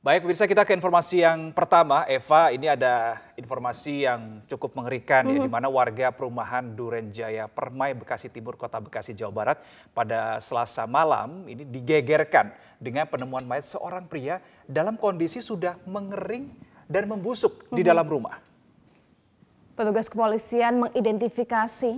Baik, pemirsa kita ke informasi yang pertama. Eva, ini ada informasi yang cukup mengerikan mm -hmm. ya, di mana warga perumahan Duren Jaya Permai, Bekasi Timur, Kota Bekasi, Jawa Barat pada Selasa malam ini digegerkan dengan penemuan mayat seorang pria dalam kondisi sudah mengering dan membusuk mm -hmm. di dalam rumah. Petugas kepolisian mengidentifikasi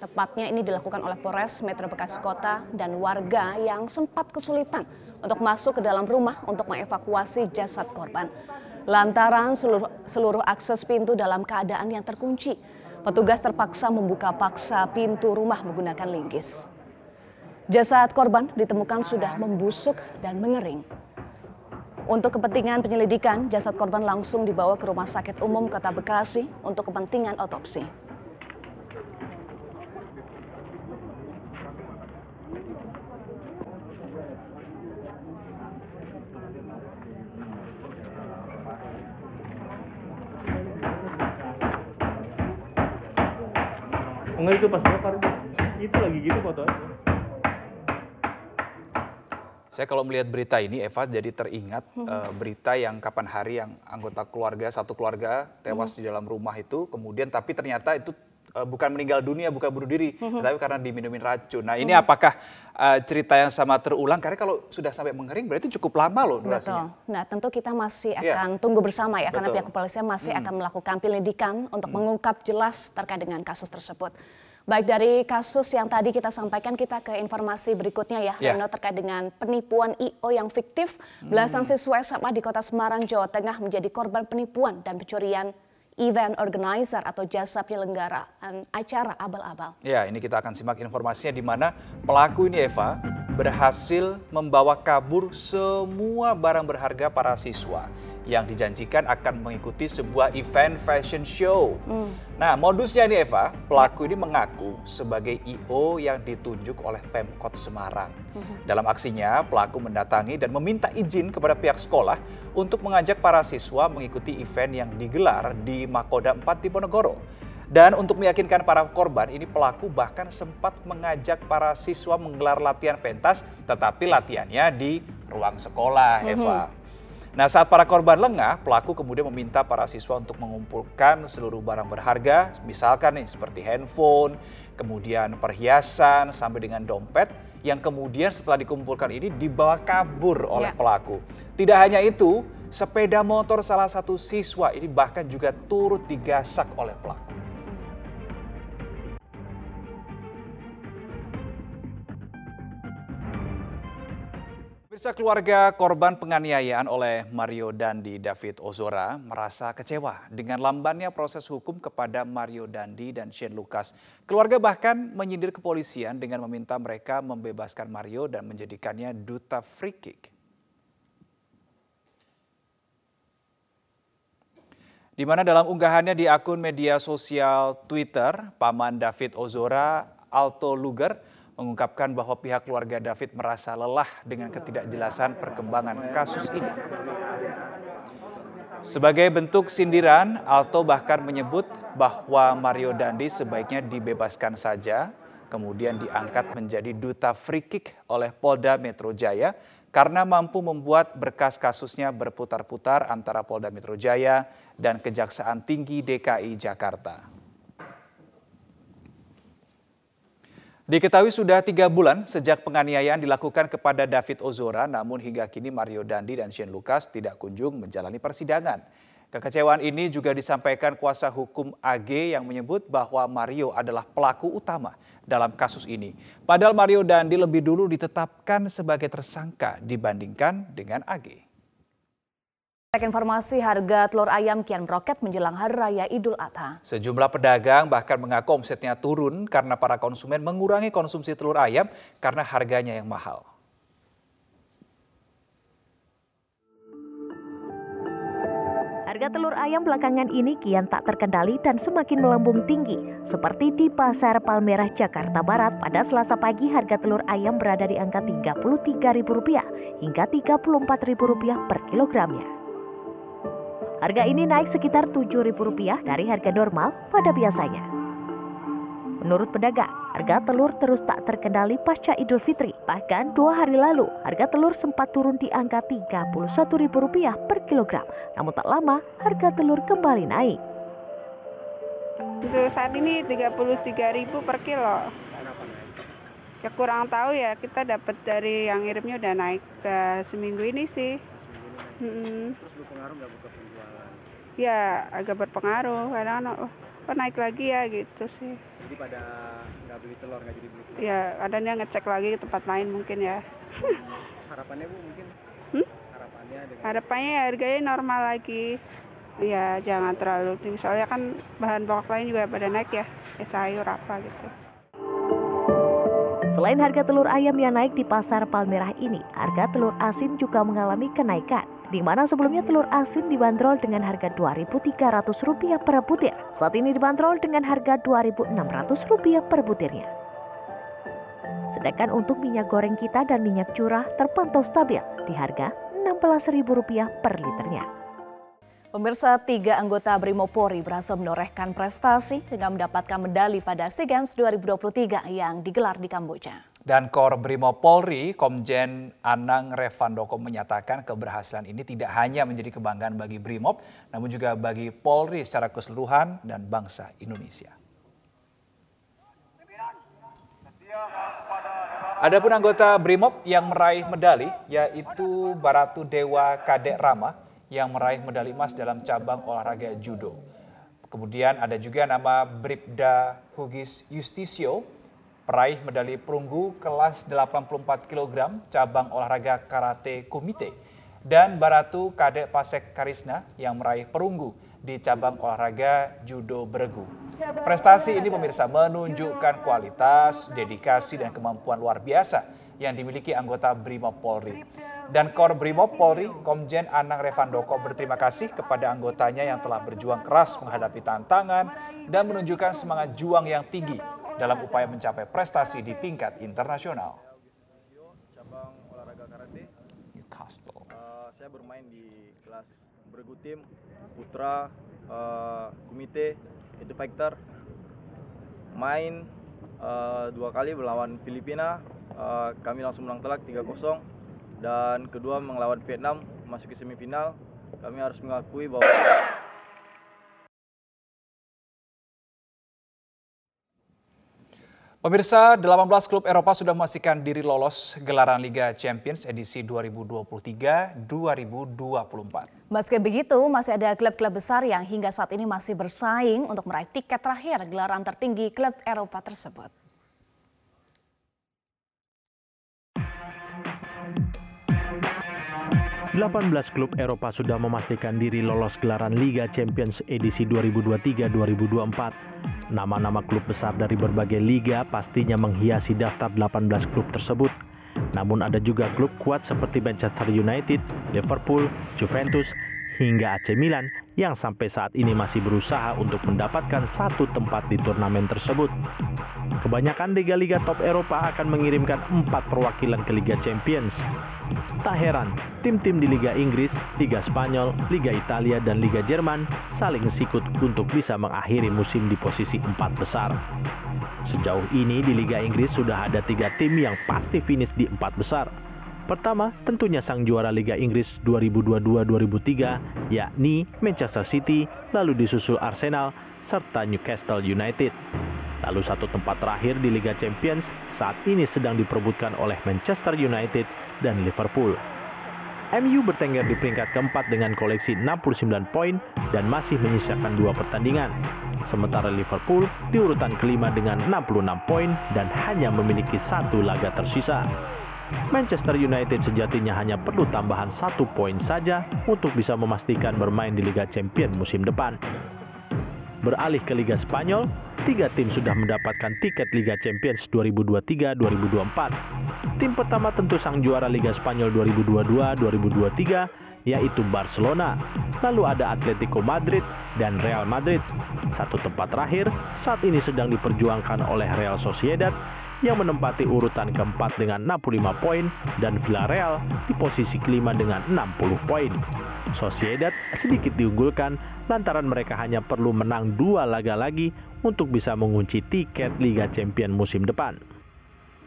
Tepatnya ini dilakukan oleh Polres Metro Bekasi Kota dan warga yang sempat kesulitan untuk masuk ke dalam rumah untuk mengevakuasi jasad korban. Lantaran seluruh, seluruh akses pintu dalam keadaan yang terkunci, petugas terpaksa membuka paksa pintu rumah menggunakan linggis. Jasad korban ditemukan sudah membusuk dan mengering. Untuk kepentingan penyelidikan, jasad korban langsung dibawa ke Rumah Sakit Umum Kota Bekasi untuk kepentingan otopsi. Enggak itu pas bakar itu lagi gitu fotonya. Saya kalau melihat berita ini, Eva jadi teringat hmm. uh, berita yang kapan hari yang anggota keluarga satu keluarga tewas hmm. di dalam rumah itu, kemudian tapi ternyata itu uh, bukan meninggal dunia, bukan bunuh diri, hmm. tapi karena diminumin racun. Nah ini hmm. apakah uh, cerita yang sama terulang? Karena kalau sudah sampai mengering berarti cukup lama loh durasinya. Betul. Nah tentu kita masih iya. akan yeah. tunggu bersama ya, Betul. karena pihak kepolisian masih hmm. akan melakukan penyelidikan untuk hmm. mengungkap jelas terkait dengan kasus tersebut. Baik dari kasus yang tadi kita sampaikan, kita ke informasi berikutnya ya, yeah. Reno terkait dengan penipuan IO yang fiktif. Belasan hmm. siswa SMA di kota Semarang, Jawa Tengah menjadi korban penipuan dan pencurian event organizer atau jasa penyelenggaraan acara abal-abal. Ya, ini kita akan simak informasinya di mana pelaku ini Eva berhasil membawa kabur semua barang berharga para siswa yang dijanjikan akan mengikuti sebuah event fashion show. Hmm. Nah, modusnya ini Eva, pelaku ini mengaku sebagai IO yang ditunjuk oleh Pemkot Semarang. Hmm. Dalam aksinya, pelaku mendatangi dan meminta izin kepada pihak sekolah untuk mengajak para siswa mengikuti event yang digelar di Makoda 4 di Ponorogo. Dan untuk meyakinkan para korban, ini pelaku bahkan sempat mengajak para siswa menggelar latihan pentas, tetapi latihannya di ruang sekolah, Eva. -hmm. Nah saat para korban lengah, pelaku kemudian meminta para siswa untuk mengumpulkan seluruh barang berharga, misalkan nih seperti handphone, kemudian perhiasan, sampai dengan dompet, yang kemudian setelah dikumpulkan ini dibawa kabur oleh ya. pelaku. Tidak hanya itu, sepeda motor salah satu siswa ini bahkan juga turut digasak oleh pelaku. Pemirsa keluarga korban penganiayaan oleh Mario Dandi David Ozora merasa kecewa dengan lambannya proses hukum kepada Mario Dandi dan Shane Lucas. Keluarga bahkan menyindir kepolisian dengan meminta mereka membebaskan Mario dan menjadikannya duta free kick. Di mana dalam unggahannya di akun media sosial Twitter, Paman David Ozora Alto Luger mengungkapkan bahwa pihak keluarga David merasa lelah dengan ketidakjelasan perkembangan kasus ini. Sebagai bentuk sindiran, Alto bahkan menyebut bahwa Mario Dandi sebaiknya dibebaskan saja, kemudian diangkat menjadi duta free kick oleh Polda Metro Jaya karena mampu membuat berkas kasusnya berputar-putar antara Polda Metro Jaya dan Kejaksaan Tinggi DKI Jakarta. Diketahui sudah tiga bulan sejak penganiayaan dilakukan kepada David Ozora, namun hingga kini Mario Dandi dan Shane Lucas tidak kunjung menjalani persidangan. Kekecewaan ini juga disampaikan kuasa hukum AG yang menyebut bahwa Mario adalah pelaku utama dalam kasus ini. Padahal Mario Dandi lebih dulu ditetapkan sebagai tersangka dibandingkan dengan AG. Informasi harga telur ayam kian meroket menjelang Hari Raya Idul Adha. Sejumlah pedagang bahkan mengaku omsetnya turun karena para konsumen mengurangi konsumsi telur ayam karena harganya yang mahal. Harga telur ayam belakangan ini kian tak terkendali dan semakin melambung tinggi. Seperti di Pasar Palmerah, Jakarta Barat, pada selasa pagi harga telur ayam berada di angka Rp33.000 hingga Rp34.000 per kilogramnya. Harga ini naik sekitar Rp7.000 dari harga normal pada biasanya. Menurut pedagang, harga telur terus tak terkendali pasca Idul Fitri. Bahkan dua hari lalu, harga telur sempat turun di angka Rp31.000 per kilogram. Namun tak lama, harga telur kembali naik. Untuk saat ini 33.000 per kilo. Ya kurang tahu ya, kita dapat dari yang ngirimnya udah naik udah seminggu ini sih. Hmm. Terus berpengaruh nggak buka? Ya agak berpengaruh karena oh, kok naik lagi ya gitu sih. Jadi pada nggak beli telur nggak jadi beli telur? Ya kadang dia ngecek lagi ke tempat lain mungkin ya. Harapannya bu mungkin? Hmm? Harapannya dengan Harapannya ya harganya normal lagi. Ya jangan terlalu tinggi soalnya kan bahan pokok lain juga pada naik ya, kayak sayur apa gitu. Selain harga telur ayam yang naik di pasar Palmerah ini, harga telur asin juga mengalami kenaikan. Di mana sebelumnya telur asin dibanderol dengan harga Rp2.300 per butir. Saat ini dibanderol dengan harga Rp2.600 per butirnya. Sedangkan untuk minyak goreng kita dan minyak curah terpantau stabil di harga Rp16.000 per liternya. Pemirsa tiga anggota Brimopori berhasil menorehkan prestasi dengan mendapatkan medali pada SEA Games 2023 yang digelar di Kamboja. Dan Kor Brimo Polri, Komjen Anang Revandoko menyatakan keberhasilan ini tidak hanya menjadi kebanggaan bagi Brimob, namun juga bagi Polri secara keseluruhan dan bangsa Indonesia. Adapun anggota Brimob yang meraih medali yaitu Baratu Dewa Kadek Rama yang meraih medali emas dalam cabang olahraga judo. Kemudian ada juga nama Bribda Hugis Justisio, peraih medali perunggu kelas 84 kg cabang olahraga karate komite. Dan Baratu Kadek Pasek Karisna yang meraih perunggu di cabang olahraga judo beregu. Prestasi ini pemirsa menunjukkan kualitas, dedikasi, dan kemampuan luar biasa yang dimiliki anggota Brimob Polri. Dan Kor Brimob Polri, Komjen Anang Revandoko berterima kasih kepada anggotanya yang telah berjuang keras menghadapi tantangan dan menunjukkan semangat juang yang tinggi dalam upaya mencapai prestasi di tingkat internasional. cabang olahraga karate. Newcastle. Uh, saya bermain di kelas bergu tim, putra, uh, kumite, itu fighter. Main uh, dua kali melawan Filipina, uh, kami langsung menang telak 3-0 dan kedua melawan Vietnam masuk ke semifinal kami harus mengakui bahwa Pemirsa, 18 klub Eropa sudah memastikan diri lolos gelaran Liga Champions edisi 2023-2024. Meski begitu, masih ada klub-klub besar yang hingga saat ini masih bersaing untuk meraih tiket terakhir gelaran tertinggi klub Eropa tersebut. 18 klub Eropa sudah memastikan diri lolos gelaran Liga Champions edisi 2023-2024. Nama-nama klub besar dari berbagai liga pastinya menghiasi daftar 18 klub tersebut. Namun ada juga klub kuat seperti Manchester United, Liverpool, Juventus, hingga AC Milan yang sampai saat ini masih berusaha untuk mendapatkan satu tempat di turnamen tersebut. Kebanyakan liga-liga top Eropa akan mengirimkan empat perwakilan ke Liga Champions. Tak heran, tim-tim di Liga Inggris, Liga Spanyol, Liga Italia, dan Liga Jerman saling sikut untuk bisa mengakhiri musim di posisi empat besar. Sejauh ini di Liga Inggris sudah ada tiga tim yang pasti finish di empat besar. Pertama, tentunya sang juara Liga Inggris 2022-2003, yakni Manchester City, lalu disusul Arsenal, serta Newcastle United. Lalu satu tempat terakhir di Liga Champions saat ini sedang diperebutkan oleh Manchester United dan Liverpool. MU bertengger di peringkat keempat dengan koleksi 69 poin dan masih menyisakan dua pertandingan. Sementara Liverpool di urutan kelima dengan 66 poin dan hanya memiliki satu laga tersisa. Manchester United sejatinya hanya perlu tambahan satu poin saja untuk bisa memastikan bermain di Liga Champions musim depan. Beralih ke Liga Spanyol, tiga tim sudah mendapatkan tiket Liga Champions 2023-2024. Tim pertama tentu sang juara Liga Spanyol 2022-2023 yaitu Barcelona. Lalu ada Atletico Madrid dan Real Madrid. Satu tempat terakhir saat ini sedang diperjuangkan oleh Real Sociedad yang menempati urutan keempat dengan 65 poin dan Villarreal di posisi kelima dengan 60 poin. Sociedad sedikit diunggulkan lantaran mereka hanya perlu menang dua laga lagi untuk bisa mengunci tiket Liga Champions musim depan.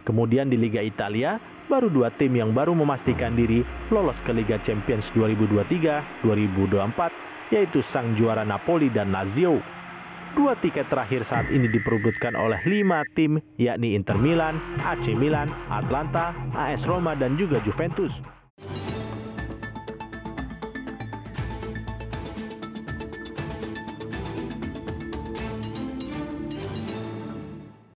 Kemudian di Liga Italia, baru dua tim yang baru memastikan diri lolos ke Liga Champions 2023-2024, yaitu sang juara Napoli dan Lazio. Dua tiket terakhir saat ini diperebutkan oleh lima tim, yakni Inter Milan, AC Milan, Atlanta, AS Roma, dan juga Juventus.